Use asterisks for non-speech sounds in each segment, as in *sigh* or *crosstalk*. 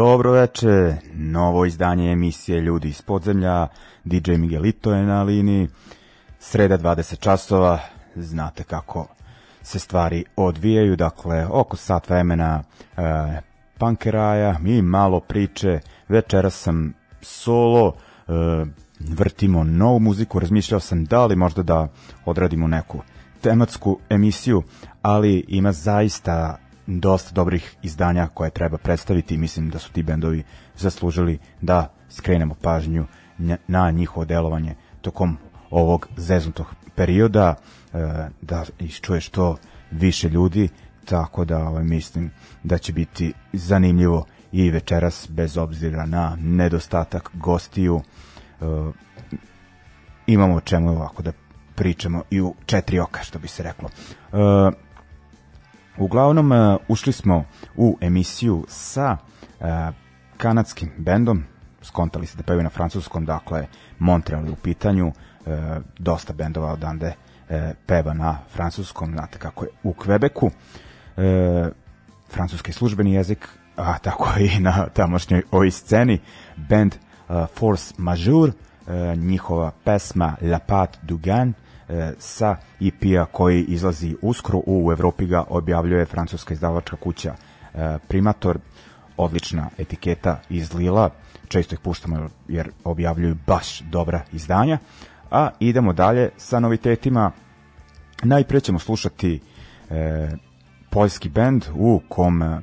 Dobro veče, novo izdanje emisije Ljudi iz podzemlja, DJ Miguelito je na liniji, sreda 20 časova, znate kako se stvari odvijaju, dakle oko sat vremena e, pankeraja i malo priče, večeras sam solo, e, vrtimo novu muziku, razmišljao sam da li možda da odradimo neku tematsku emisiju, ali ima zaista dosta dobrih izdanja koje treba predstaviti i mislim da su ti bendovi zaslužili da skrenemo pažnju na njihovo delovanje tokom ovog zeznutog perioda, e, da iščuje što više ljudi, tako da ovaj, mislim da će biti zanimljivo i večeras bez obzira na nedostatak gostiju e, imamo o čemu ovako da pričamo i u četiri oka što bi se reklo. Uglavnom, uh, ušli smo u emisiju sa uh, kanadskim bendom, skontali se da pevaju na francuskom, dakle, Montreal je u pitanju, uh, dosta bendova odande peva na francuskom, znate kako je u Kvebeku, francuski službeni jezik, a tako i na tamošnjoj ovoj sceni, band Force Majeure, njihova pesma La Pat du Gan, uh, E, sa EP-a koji izlazi uskoro u Evropi ga objavljuje francuska izdavačka kuća e, Primator. Odlična etiketa iz Lila. Često ih puštamo jer objavljuju baš dobra izdanja. A idemo dalje sa novitetima. Najpre ćemo slušati e, poljski bend u kom e,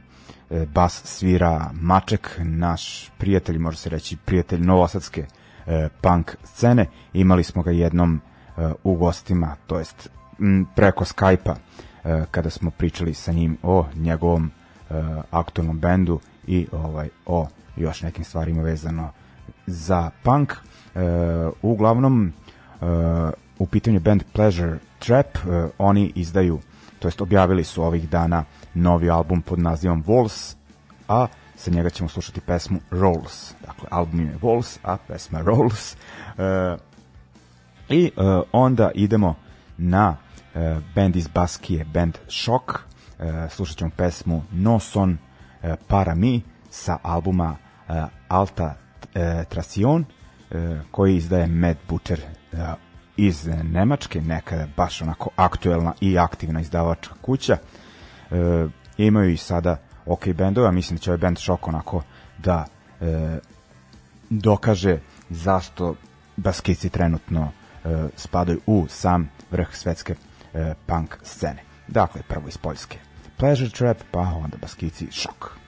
bas svira Maček, naš prijatelj, može se reći prijatelj novosadske e, punk scene. Imali smo ga jednom u gostima, to jest preko Skype-a e, kada smo pričali sa njim o njegovom e, aktualnom bendu i ovaj o još nekim stvarima vezano za punk. E, uglavnom u pitanju band Pleasure Trap, oni izdaju, to jest objavili su ovih dana novi album pod nazivom Walls, a sa njega ćemo slušati pesmu Rolls. Dakle, album je Walls, a pesma Rolls. I uh, onda idemo na uh, band iz Baskije, band Shock. Uh, slušat ćemo pesmu No Son uh, Para Mi sa albuma uh, Alta uh, Tracion uh, koji izdaje Mad Butcher uh, iz Nemačke, neka baš onako aktuelna i aktivna izdavačka kuća. Uh, imaju i sada ok bendova, mislim da će ovaj band Shock onako da e, dokaže zašto baskici trenutno e, spadaju u sam vrh svetske e, punk scene. Dakle, prvo iz Poljske Pleasure Trap, pa onda baskici Shock.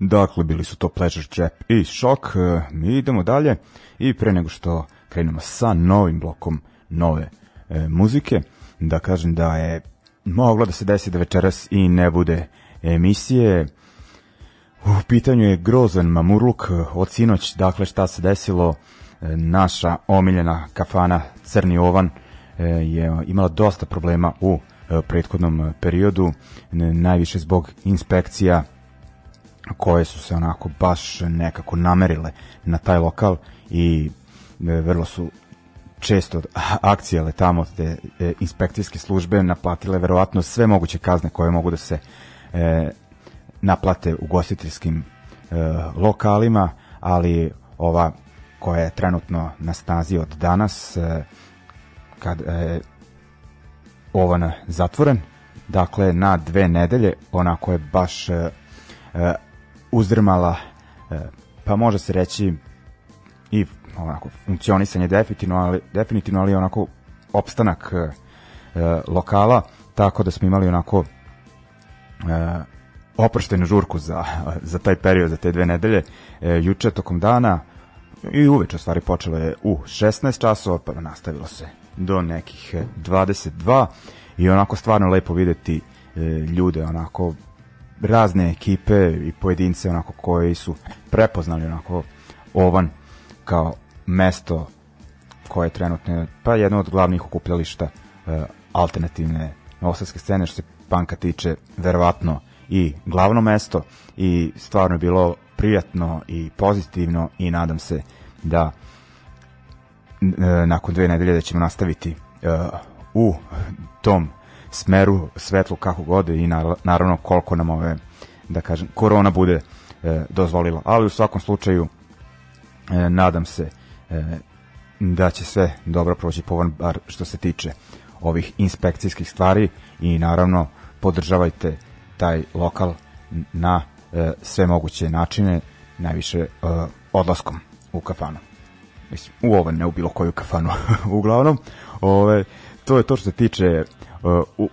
Dakle, bili su to Pleasure Trap i Shock. E, mi idemo dalje i pre nego što krenemo sa novim blokom nove e, muzike, da kažem da je moglo da se desi da večeras i ne bude emisije. U pitanju je grozan mamurluk od sinoć, dakle šta se desilo, e, naša omiljena kafana Crni Ovan e, je imala dosta problema u prethodnom periodu, najviše zbog inspekcija koje su se onako baš nekako namerile na taj lokal i vrlo su često akcijale tamo te e, inspekcijske službe naplatile verovatno sve moguće kazne koje mogu da se e, naplate u gostiteljskim e, lokalima, ali ova koja je trenutno na snazi od danas e, kad je ovan zatvoren, dakle na dve nedelje onako je baš e, e, uzdrmala e, pa može se reći i onako funkcionisanje definitivno, ali, definitivno, ali onako opstanak e, e, lokala, tako da smo imali onako e, oproštenu žurku za, *laughs* za taj period, za te dve nedelje. E, juče tokom dana i uveče stvari počelo je u 16 časova, pa nastavilo se do nekih 22 i onako stvarno lepo videti e, ljude, onako razne ekipe i pojedince onako koji su prepoznali onako ovan kao mesto koje je trenutno pa jedno od glavnih okupljališta uh, alternativne novosadske scene što se panka tiče verovatno i glavno mesto i stvarno je bilo prijatno i pozitivno i nadam se da uh, nakon dve nedelje da ćemo nastaviti uh, u tom smeru svetlu kako god i naravno koliko nam ove da kažem korona bude uh, dozvolila ali u svakom slučaju uh, nadam se e, da će sve dobro proći povan bar što se tiče ovih inspekcijskih stvari i naravno podržavajte taj lokal na e, sve moguće načine, najviše e, odlaskom u kafanu. Mislim, u ovo ne u bilo koju kafanu. *laughs* Uglavnom, ove, to je to što se tiče e,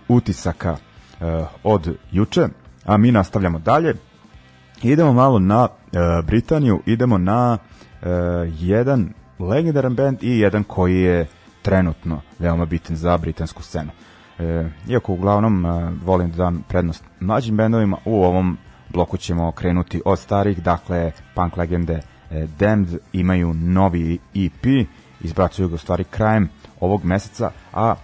utisaka e, od juče, a mi nastavljamo dalje. Idemo malo na e, Britaniju, idemo na e, jedan legendaran band i jedan koji je trenutno veoma bitan za britansku scenu. E, iako uglavnom e, volim da dam prednost mlađim bendovima, u ovom bloku ćemo krenuti od starih, dakle punk legende e, Damned imaju novi EP, izbracuju ga u stvari krajem ovog meseca, a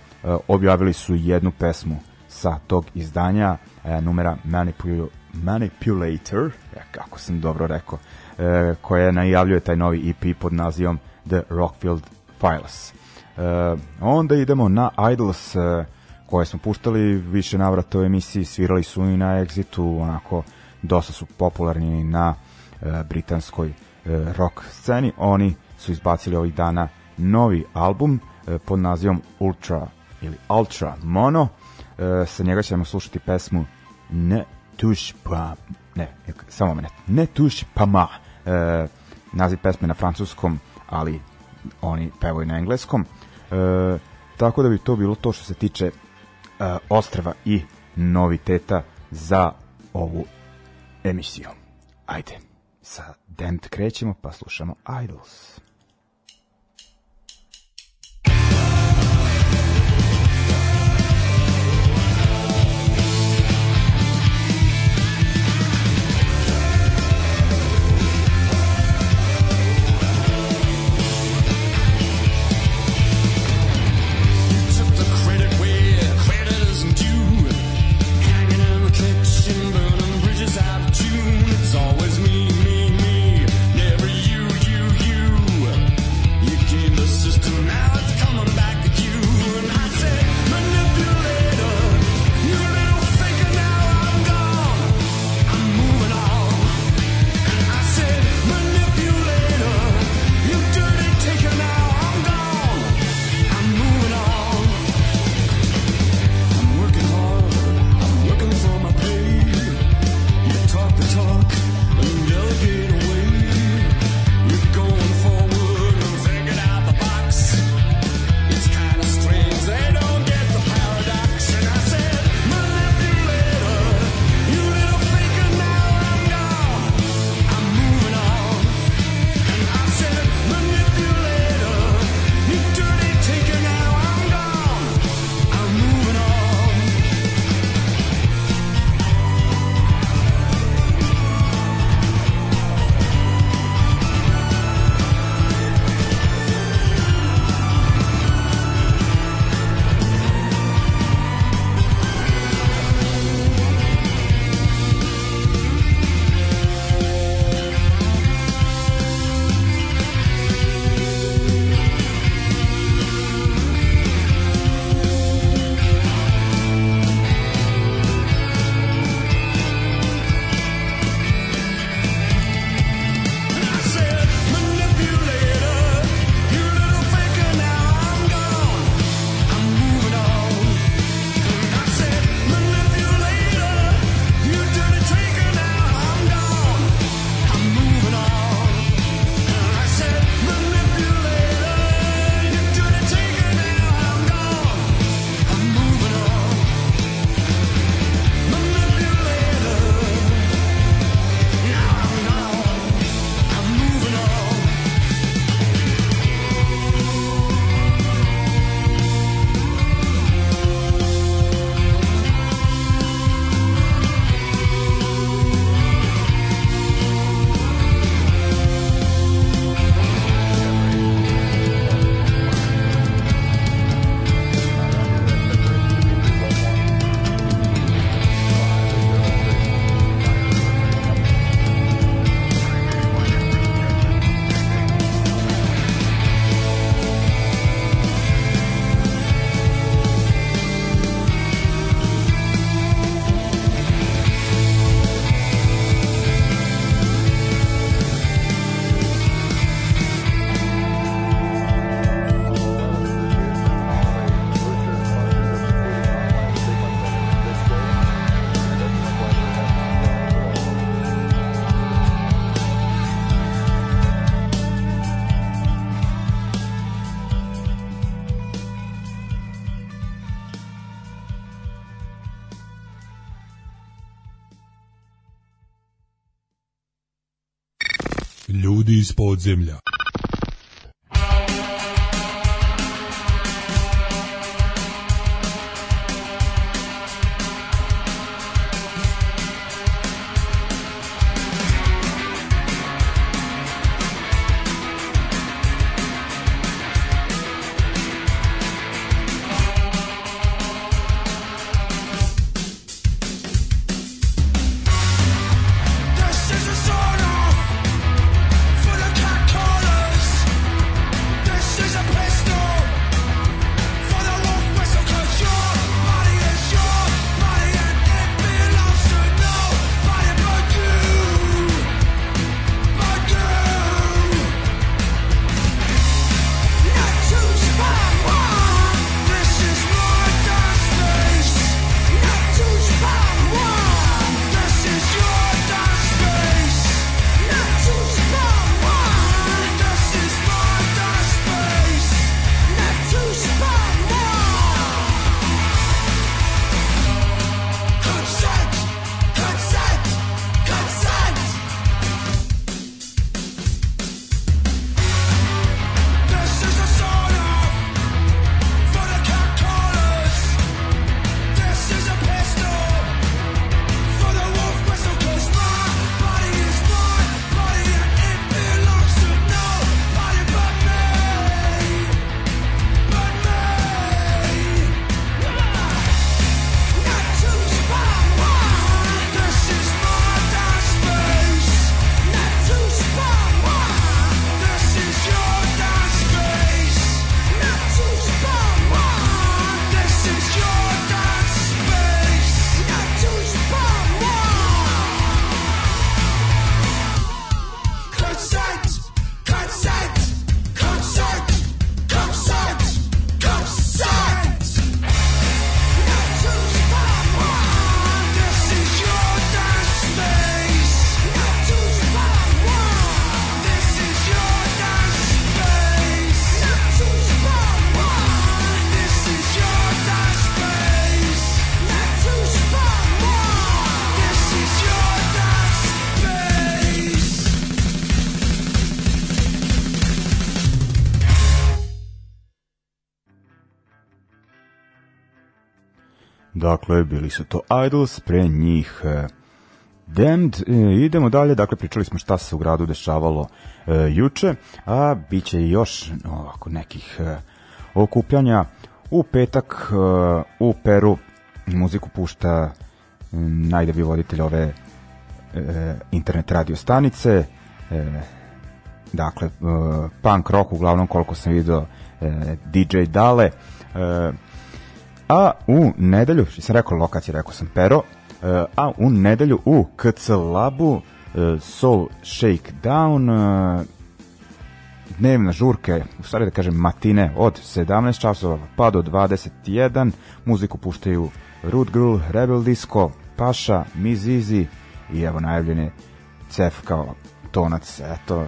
objavili su jednu pesmu sa tog izdanja, e, numera Manipul Manipulator, e, kako sam dobro rekao, koja najavljuje taj novi EP pod nazivom The Rockfield Files. Onda idemo na Idols koje smo puštali više navrata u emisiji, svirali su i na Exitu, onako dosta su popularni na britanskoj rock sceni. Oni su izbacili ovih dana novi album pod nazivom Ultra ili Ultra Mono. Uh, sa njega ćemo slušati pesmu Ne tuš pa ne, samo mene, Ne tuš pa ma. Uh, naziv pesme na francuskom ali oni pevaju na engleskom. E, tako da bi to bilo to što se tiče e, ostrava i noviteta za ovu emisiju. Ajde, sa Dent krećemo pa slušamo Idols. Ljudi iz podzemlja. Dakle, bili su to Idols, pre njih uh, Damned. E, idemo dalje, dakle, pričali smo šta se u gradu dešavalo e, juče, a bit će još ovako nekih e, okupljanja. U petak e, u Peru muziku pušta najdebi voditelj ove e, internet radio stanice, e, dakle, e, punk rock, uglavnom koliko sam vidio, e, DJ Dale, e, a u nedelju, što sam rekao lokacija, rekao sam Pero, e, a u nedelju u KC Labu e, Soul Shakedown e, dnevna žurke, u stvari da kažem matine od 17 časova pa do 21 muziku puštaju Root Girl, Rebel Disco, Paša, Mizizi i evo najavljene Cef kao tonac, eto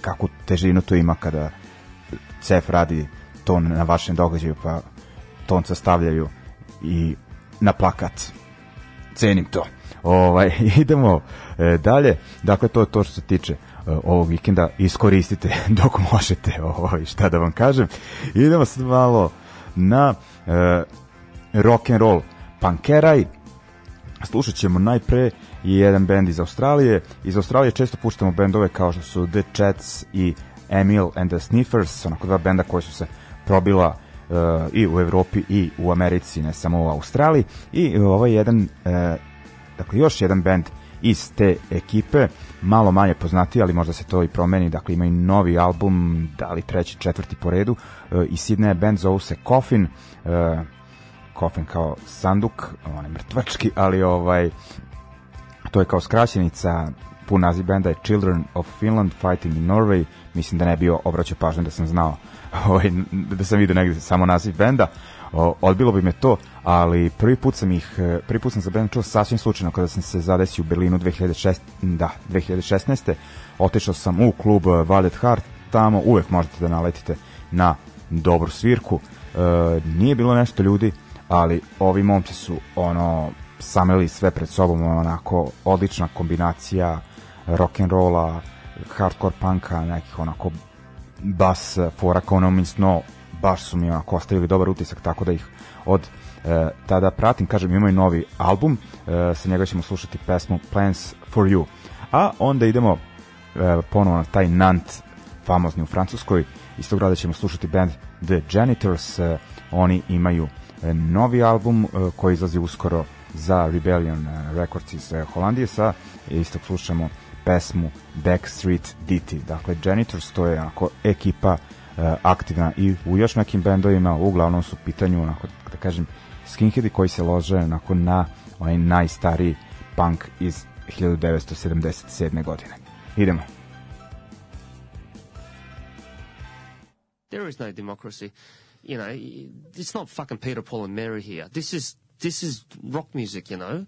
kakvu težinu to ima kada Cef radi ton na vašem događaju, pa tonca stavljaju i na plakat. Cenim to. Ovaj, *laughs* idemo e, dalje. Dakle, to je to što se tiče e, ovog vikenda. Iskoristite *laughs* dok možete. Ovaj, šta da vam kažem. Idemo sad malo na e, rock and roll pankeraj. Slušat ćemo najpre jedan bend iz Australije. Iz Australije često puštamo bendove kao što su The Chats i Emil and the Sniffers, onako dva benda koji su se probila i u Evropi i u Americi, ne samo u Australiji. I ovo je jedan, uh, dakle još jedan band iz te ekipe, malo manje poznati, ali možda se to i promeni, dakle imaju novi album, da li treći, četvrti po redu, uh, iz Sidneja band zovu se Coffin, Coffin kao sanduk, on je mrtvački, ali ovaj to je kao skraćenica pun naziv benda je Children of Finland Fighting in Norway mislim da ne bio obraćao pažnju da sam znao *laughs* ovaj, da sam vidio negde samo naziv benda, o, odbilo bi me to, ali prvi put sam ih, e, prvi put sam za bend čuo sasvim slučajno kada sam se zadesio u Berlinu 2006, da, 2016. Otišao sam u klub Valet Heart, tamo uvek možete da naletite na dobru svirku. E, nije bilo nešto ljudi, ali ovi momci su ono sameli sve pred sobom, onako odlična kombinacija rock and rolla, hardcore punka, nekih onako bas fora kao No Means No, baš su mi onako ostavili dobar utisak, tako da ih od e, tada pratim, kažem imaju novi album, e, sa njega ćemo slušati pesmu Plans for You. A onda idemo e, ponovo na taj Nant, famozni u Francuskoj, iz tog grada ćemo slušati band The Janitors, e, oni imaju e, novi album e, koji izlazi uskoro za Rebellion Records iz Holandije sa istog slušamo pesmu Backstreet Ditty. Dakle, Janitors to je onako ekipa e, aktivna i u još nekim bendovima, uglavnom su pitanju onako, da kažem, skinheadi koji se lože onako na onaj najstariji punk iz 1977. godine. Idemo. There is no democracy. You know, it's not fucking Peter, Paul, and Mary here. This is this is rock music. You know.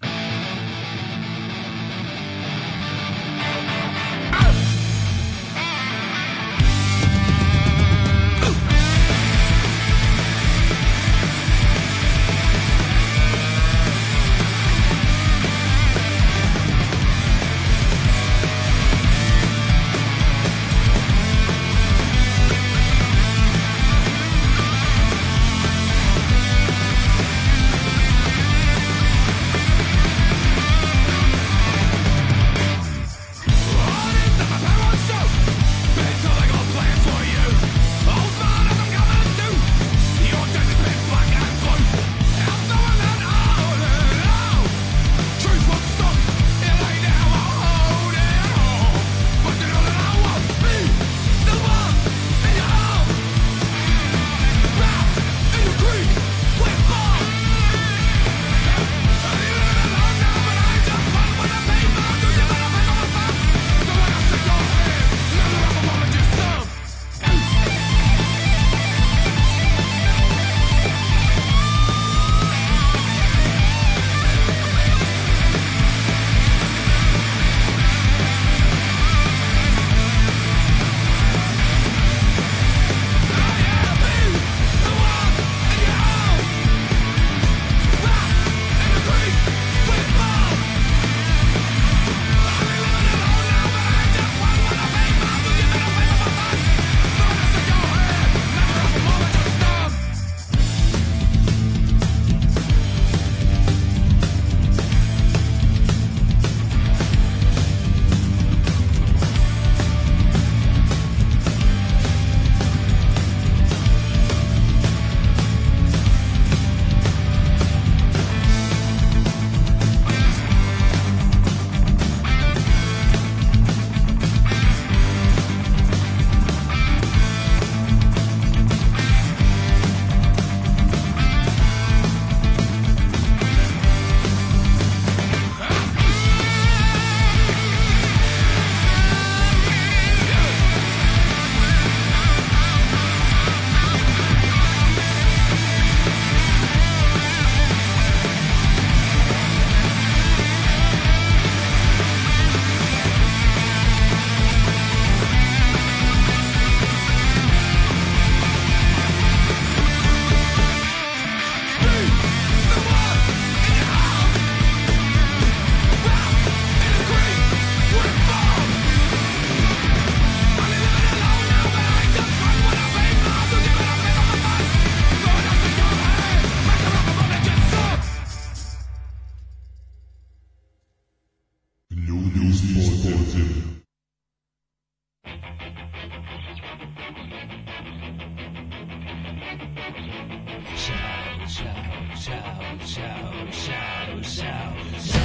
show.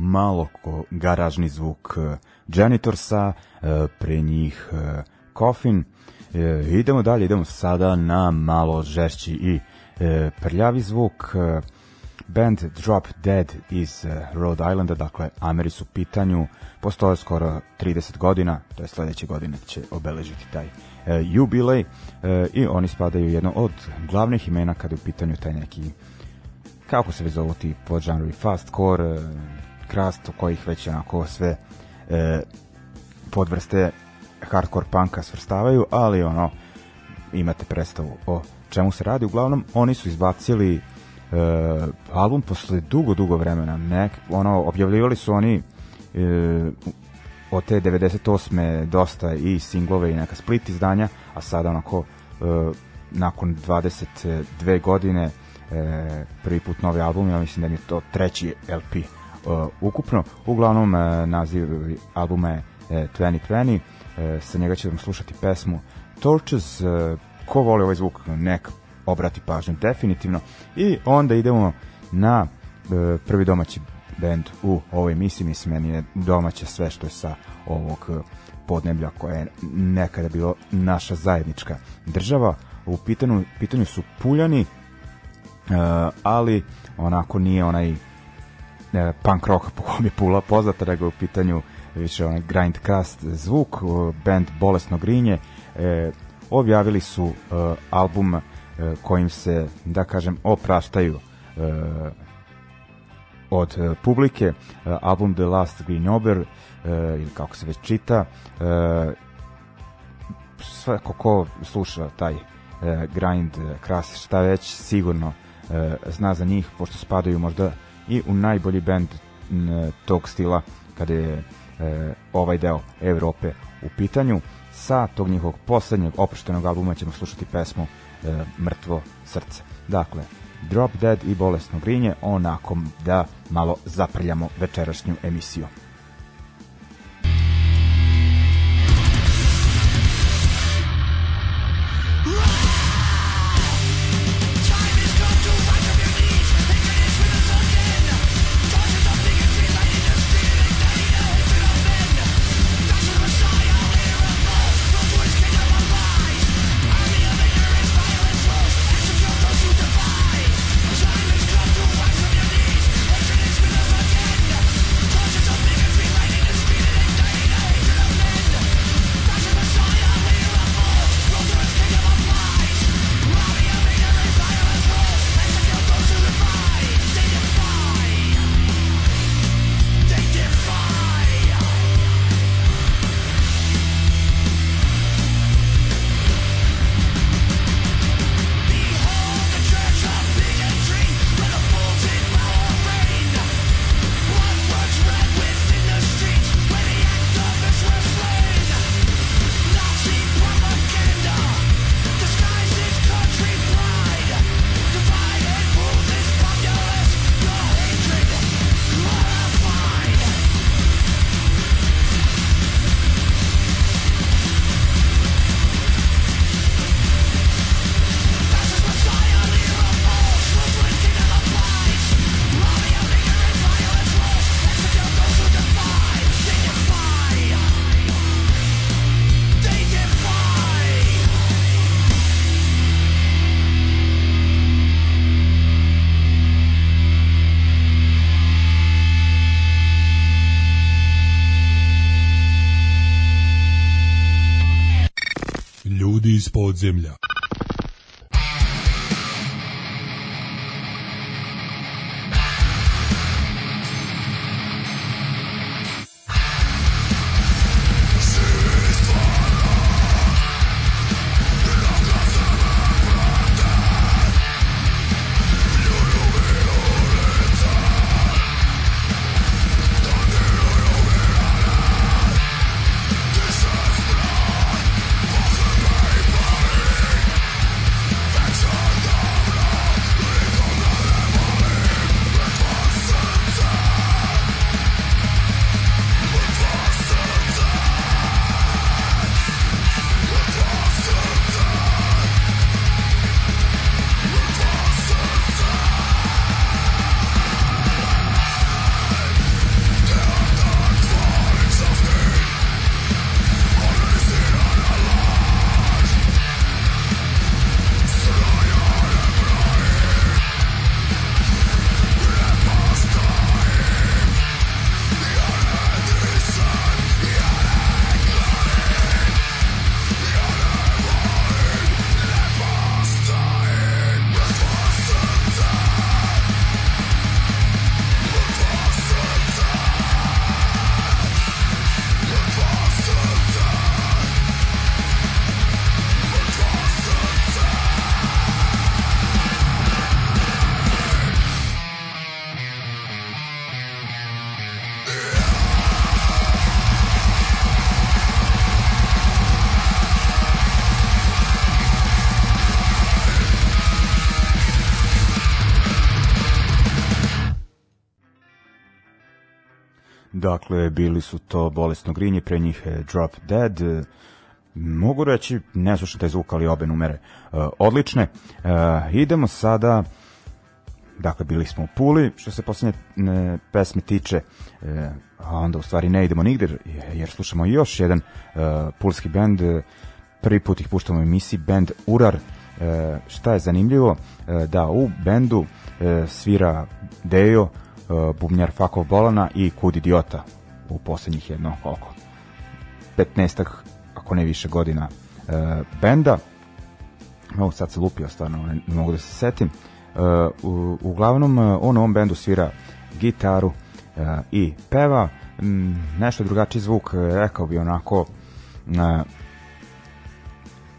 Malo ko garažni zvuk e, Janitorsa, e, pre njih e, Coffin. Idemo dalje, idemo sada na malo žešći i prljavi zvuk. Band Drop Dead iz Rhode Islanda, dakle Ameri su pitanju, postoje skoro 30 godina, to je sledeće godine će obeležiti taj jubilej i oni spadaju jedno od glavnih imena kada je u pitanju taj neki kako se već zovu ti podžanrovi, fastcore, e, krast, u kojih već onako sve e, podvrste hardcore punka svrstavaju, ali ono, imate predstavu o čemu se radi. Uglavnom, oni su izbacili e, album posle dugo, dugo vremena. Nek, ono, objavljivali su oni e, od te 98. dosta i singlove i neka split izdanja, a sada onako e, nakon 22 godine e, prvi put novi album, ja mislim da mi je to treći LP ukupno. Uglavnom, e, naziv albuma je e, 2020, e, sa njega ćemo slušati pesmu Torches, e, ko voli ovaj zvuk, nek obrati pažnju definitivno. I onda idemo na e, prvi domaći band u ovoj emisiji, mislim, meni je domaće sve što je sa ovog podneblja koje je nekada bilo naša zajednička država. U pitanju, pitanju su Puljani, uh, ali onako nije onaj uh, punk rock *laughs* po kom je Pula poznata, nego u pitanju više onaj grindcast zvuk, band Bolesno grinje, uh, objavili su uh, album uh, kojim se, da kažem, opraštaju uh, od uh, publike, uh, album The Last Green Ober, uh, ili kako se već čita, uh, svako ko sluša taj uh, grind, uh, kras, šta već, sigurno e, zna za njih, pošto spadaju možda i u najbolji band tog stila kada je e, ovaj deo Evrope u pitanju. Sa tog njihovog poslednjeg oproštenog albuma ćemo slušati pesmu e, Mrtvo srce. Dakle, Drop Dead i Bolesno grinje, onako da malo zaprljamo večerašnju emisiju. Dakle, bili su to bolesno grinje, pre njih je Drop Dead. E, mogu reći, ne slušam taj zvuk, ali obe numere uh, odlične. Uh, idemo sada, dakle, bili smo u Puli, što se posljednje ne, pesme tiče, uh, a onda u stvari ne idemo nigde, jer slušamo još jedan pulski band, prvi put ih puštamo u emisiji, band Urar. Šta je zanimljivo, da u bendu svira Dejo, bubnjar Fakov Bolana i Kud Idiota u poslednjih jedno koliko 15 ako ne više godina uh, benda Evo sad se lupio stvarno, ne, ne mogu da se setim. Uh, u, uglavnom uh, on u ovom bendu svira gitaru uh, i peva. Mm, nešto drugačiji zvuk, uh, rekao bi onako uh,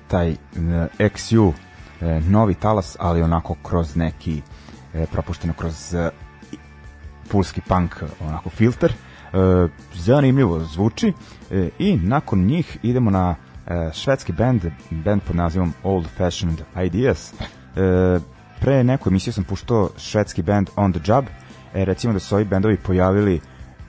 taj uh, XU uh, novi talas, ali onako kroz neki uh, propušteno kroz uh, pulski punk onako filter. E, zanimljivo zvuči e, i nakon njih idemo na e, švedski band, band pod nazivom Old Fashioned Ideas. E, pre neku emisiju sam puštao švedski band On the Job. E, recimo da su ovi bendovi pojavili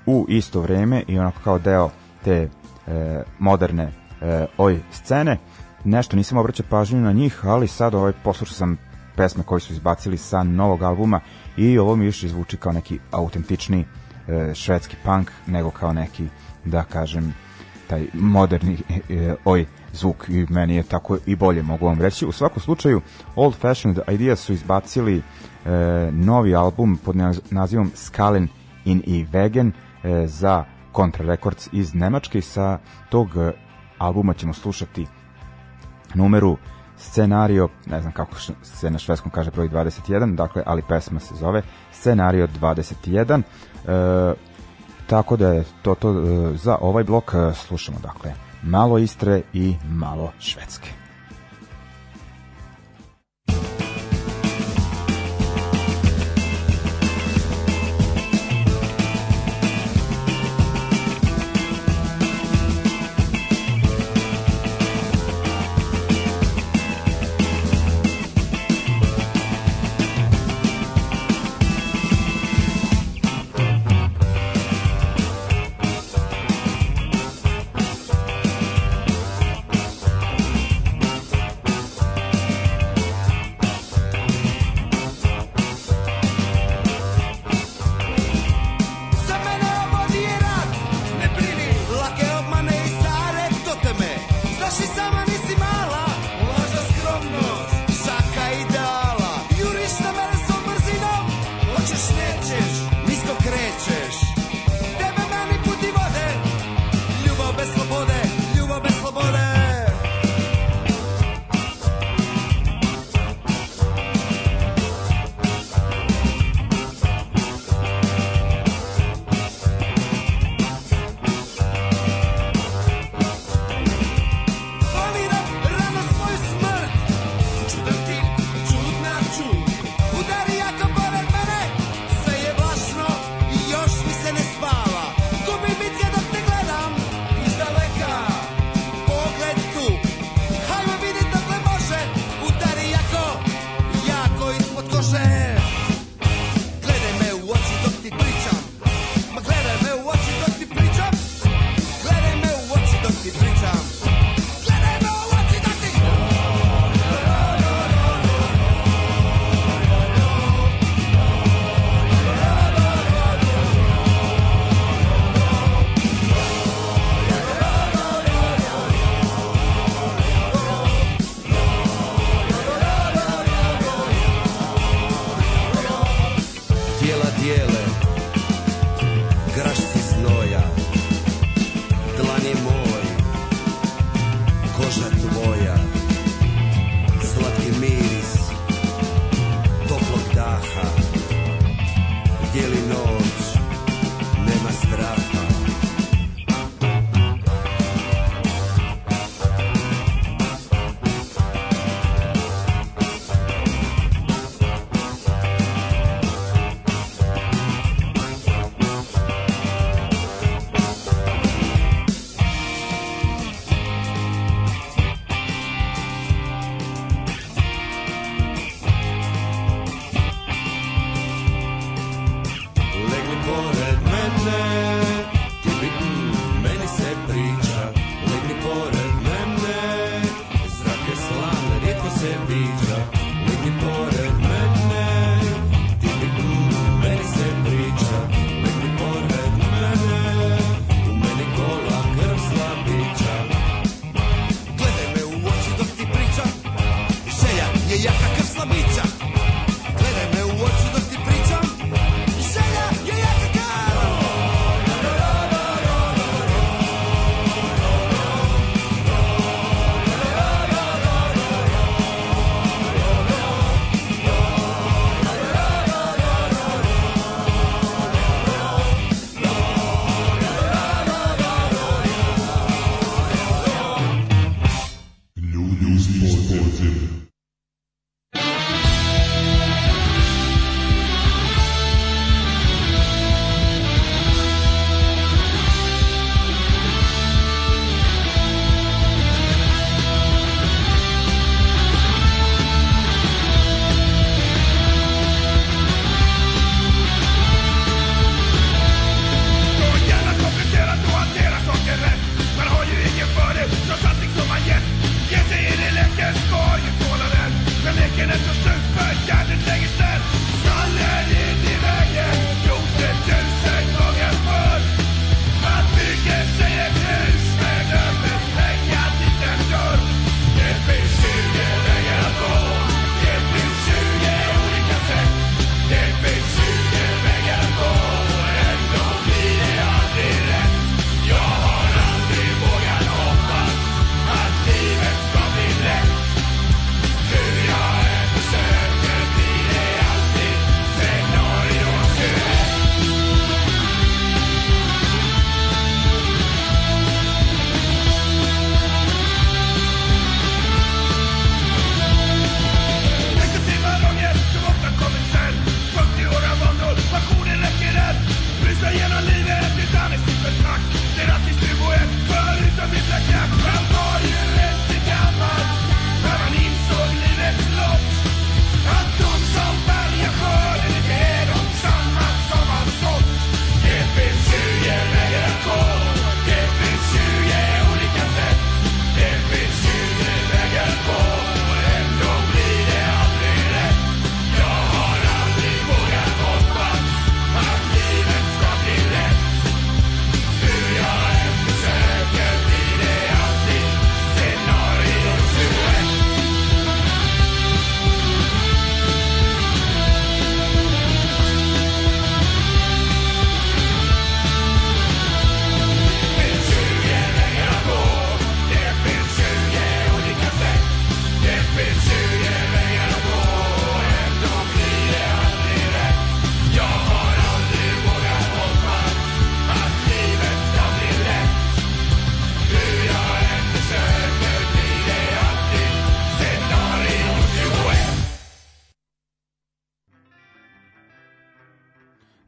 u isto vreme i onako kao deo te e, moderne e, oj scene. Nešto nisam obraćao pažnju na njih, ali sad ovaj poslušao sam pesme koje su izbacili sa novog albuma i ovo mi više zvuči kao neki autentični e, švedski punk nego kao neki da kažem taj moderni e, oj zvuk i meni je tako i bolje mogu vam reći. U svakom slučaju Old Fashioned Ideas su izbacili e, novi album pod nazivom Skalen in i Vegan e, za Contra Records iz Nemačke i sa tog albuma ćemo slušati numeru scenario, ne znam kako se na švedskom kaže broj 21, dakle, ali pesma se zove scenario 21. E, tako da je to to e, za ovaj blok e, slušamo, dakle, malo Istre i malo Švedske.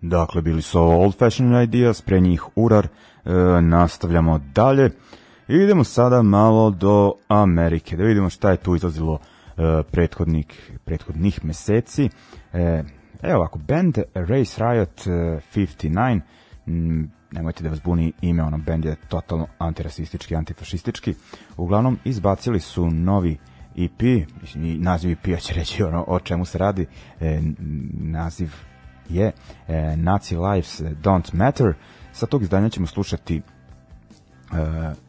Dakle, bili su ovo Old Fashioned Ideas, pre njih Urar, e, nastavljamo dalje. I idemo sada malo do Amerike, da vidimo šta je tu izlazilo e, prethodnih, prethodnih meseci. E, evo ovako, band Race Riot e, 59, m, nemojte da vas buni ime, ono band je totalno antirasistički, antifašistički. Uglavnom, izbacili su novi EP, mislim, naziv EP-a će reći ono o čemu se radi, e, naziv je e, Nazi Lives Don't Matter. Sa tog izdanja ćemo slušati e,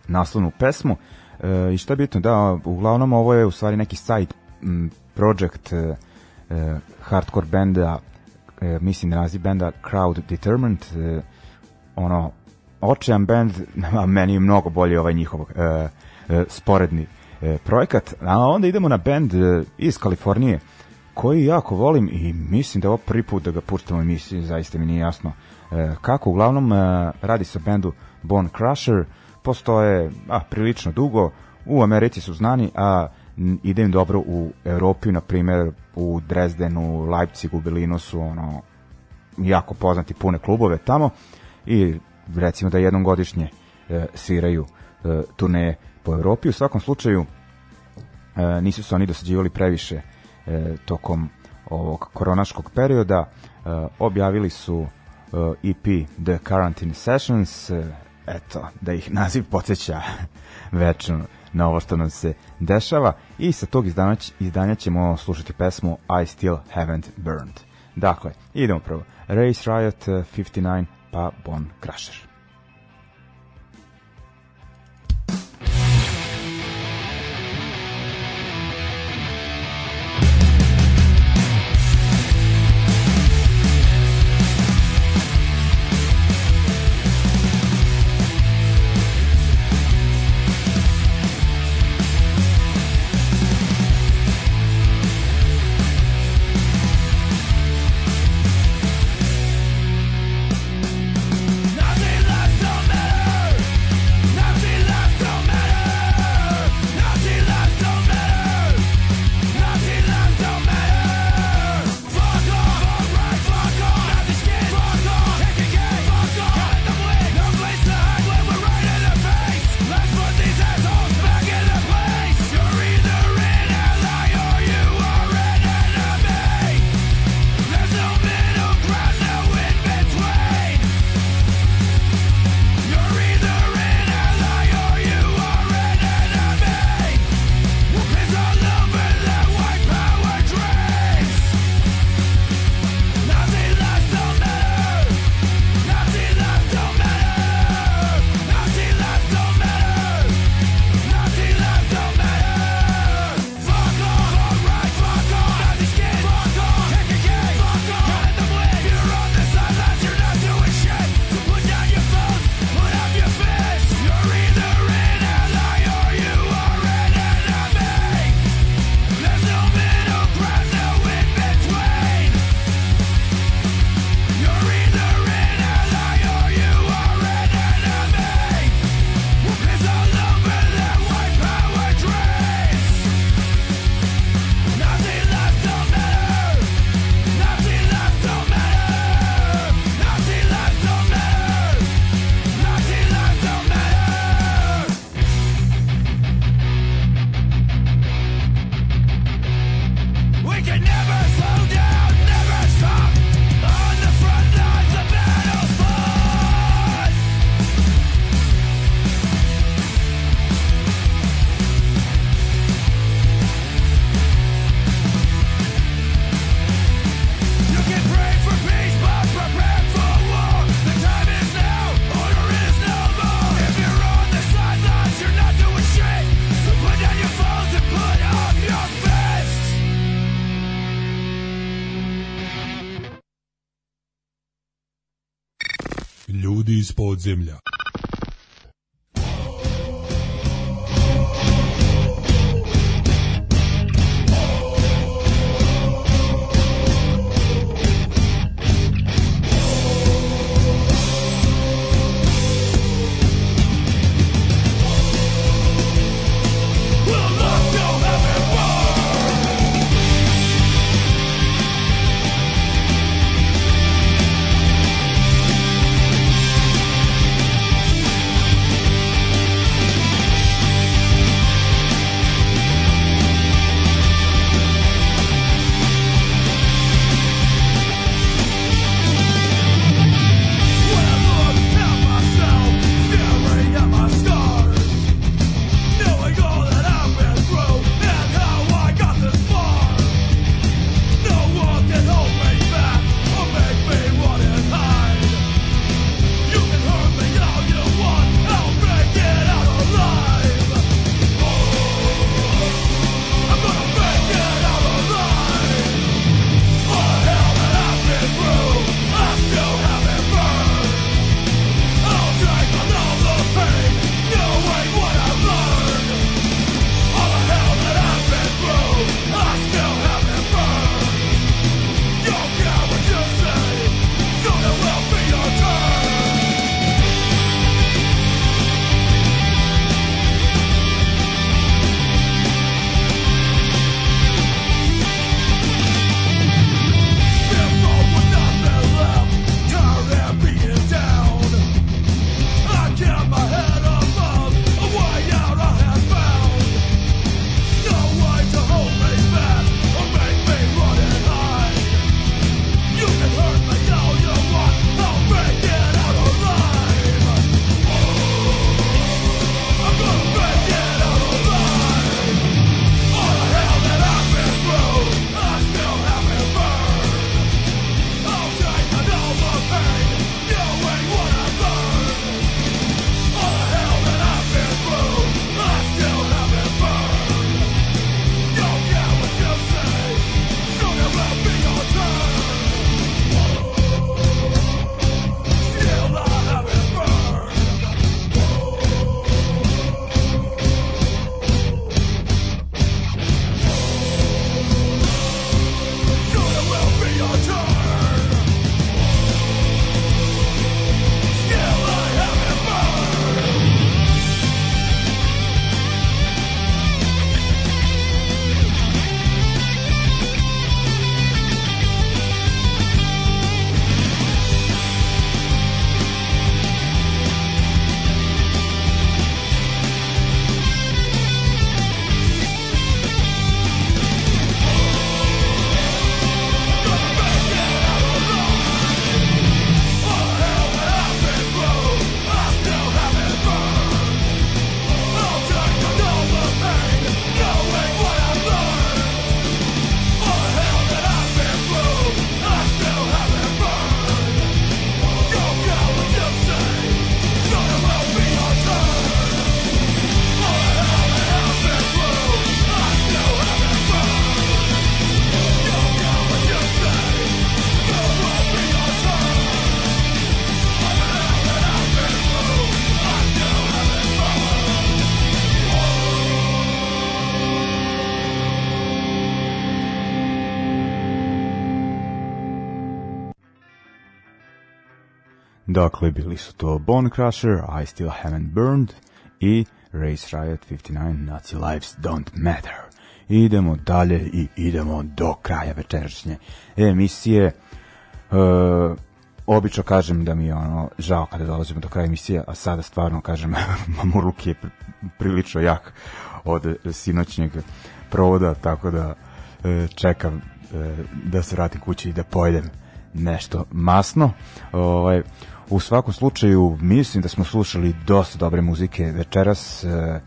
naslovnu pesmu. E, i šta je bitno, da, uglavnom ovo je u stvari neki side project e, e, hardcore benda, e, mislim da naziv benda Crowd Determined, e, ono, očajan band, *laughs* a meni je mnogo bolje ovaj njihov e, e, sporedni e, projekat, a onda idemo na band e, iz Kalifornije, koji jako volim i mislim da je ovo prvi put da ga puštamo emisiji, zaista mi nije jasno e, kako. Uglavnom, e, radi se o bendu Bone Crusher, postoje a, prilično dugo, u Americi su znani, a ide im dobro u Evropi, na primjer u Dresdenu, Leipzigu, Berlinu su ono, jako poznati pune klubove tamo i recimo da jednom godišnje e, sviraju e, turneje po Evropi. U svakom slučaju e, nisu se oni dosađivali previše tokom ovog koronaškog perioda. E, objavili su e, EP The Quarantine Sessions, e, eto, da ih naziv podsjeća *laughs* večno na ovo što nam se dešava i sa tog izdanja, izdanja ćemo slušati pesmu I Still Haven't Burned. Dakle, idemo prvo. Race Riot eh, 59 pa Bone Crusher. Ljudi Dakle, bili su to Bone Crusher, I Still Haven't Burned i Race Riot 59, Nazi Lives Don't Matter. Idemo dalje i idemo do kraja večerašnje emisije. E, obično kažem da mi je ono žao kada dolazimo do kraja emisije, a sada stvarno kažem *laughs* Mamurluk je pri- prilično jak od sinoćnjeg provoda, tako da e, čekam e, da se vratim kući i da pojedem nešto masno. Ovaj, u svakom slučaju mislim da smo slušali dosta dobre muzike večeras. E,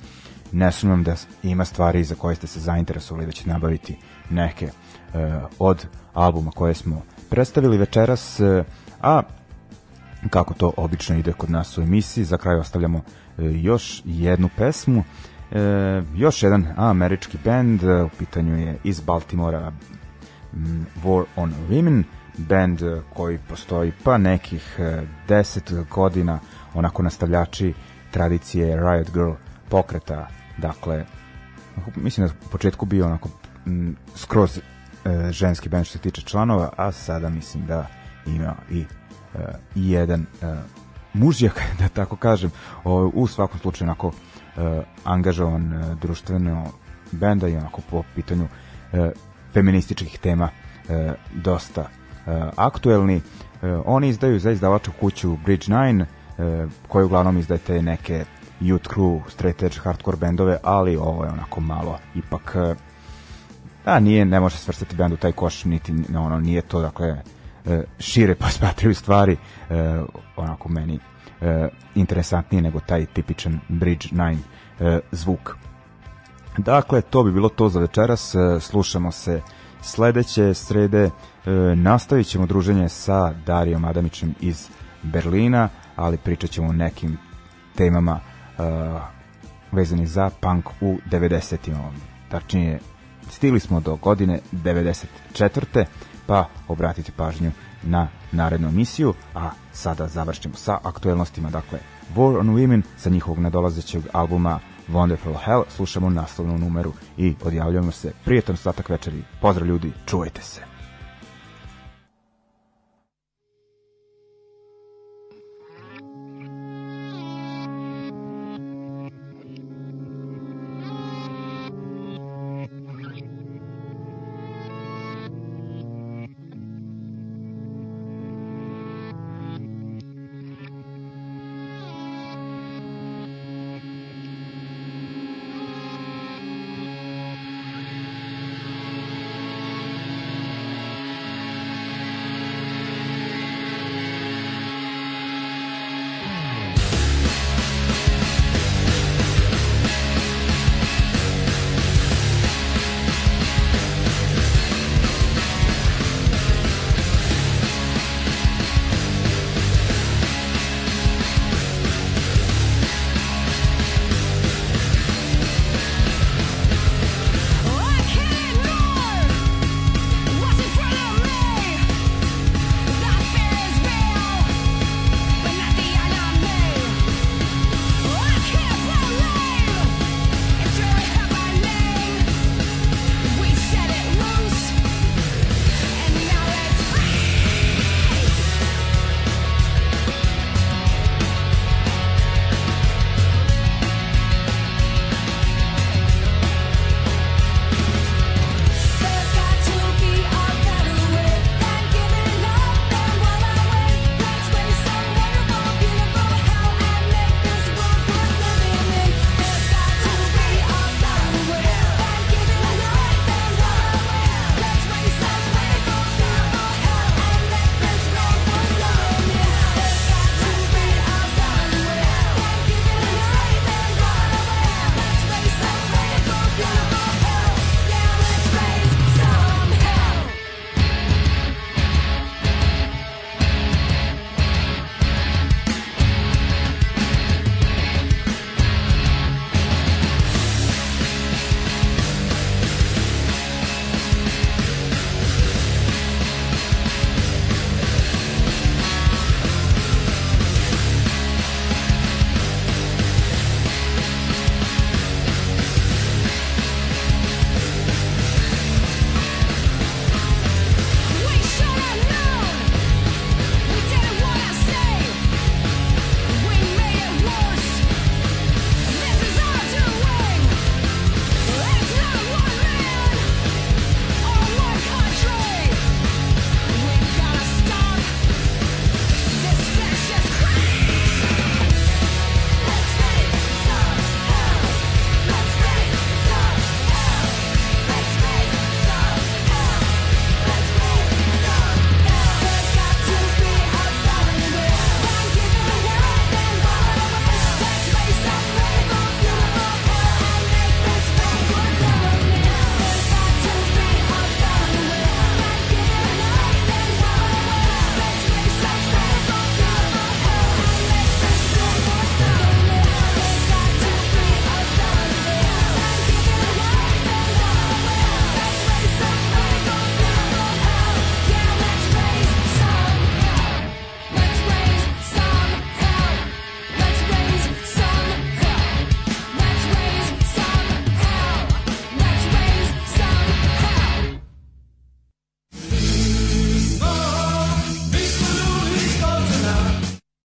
ne sumnjam da ima stvari za koje ste se zainteresovali da ćete nabaviti neke e, od albuma koje smo predstavili večeras, e, a kako to obično ide kod nas u emisiji, za kraj ostavljamo još jednu pesmu. Još jedan američki band, u pitanju je iz Baltimora War on Women, band e, koji postoji pa nekih e, 10 godina, onako nastavljači tradicije Riot Girl pokreta, dakle, mislim da u početku bio onako mm, skroz e, ženski band što se tiče članova, a sada mislim da ima i e, i jedan e, mužjak, *laughs* da tako kažem, o, u svakom slučaju onako e, angažovan e, društveno benda i onako po pitanju e, feminističkih tema e, dosta aktuelni. E, oni izdaju za izdavaču kuću Bridge 9, e, koji uglavnom izdaje te neke youth crew, straight edge, hardcore bendove, ali ovo je onako malo ipak da nije ne može svrstati bend u taj koš niti no, ono nije to dakle šire *laughs* posmatraju stvari onako meni interesantnije nego taj tipičan Bridge 9 e, zvuk. Dakle, to bi bilo to za večeras. Slušamo se sledeće srede. E, Nastavit ćemo druženje sa Darijom Adamićem iz Berlina, ali pričat ćemo o nekim temama e, vezani za punk u 90-ima. Tačnije, stigli smo do godine 94. pa obratite pažnju na narednu emisiju, a sada završćemo sa aktuelnostima, dakle War on Women sa njihovog nadolazećeg albuma Wonderful Hell, slušamo naslovnu numeru i odjavljujemo se. Prijetan ostatak večeri. Pozdrav ljudi, čuvajte se.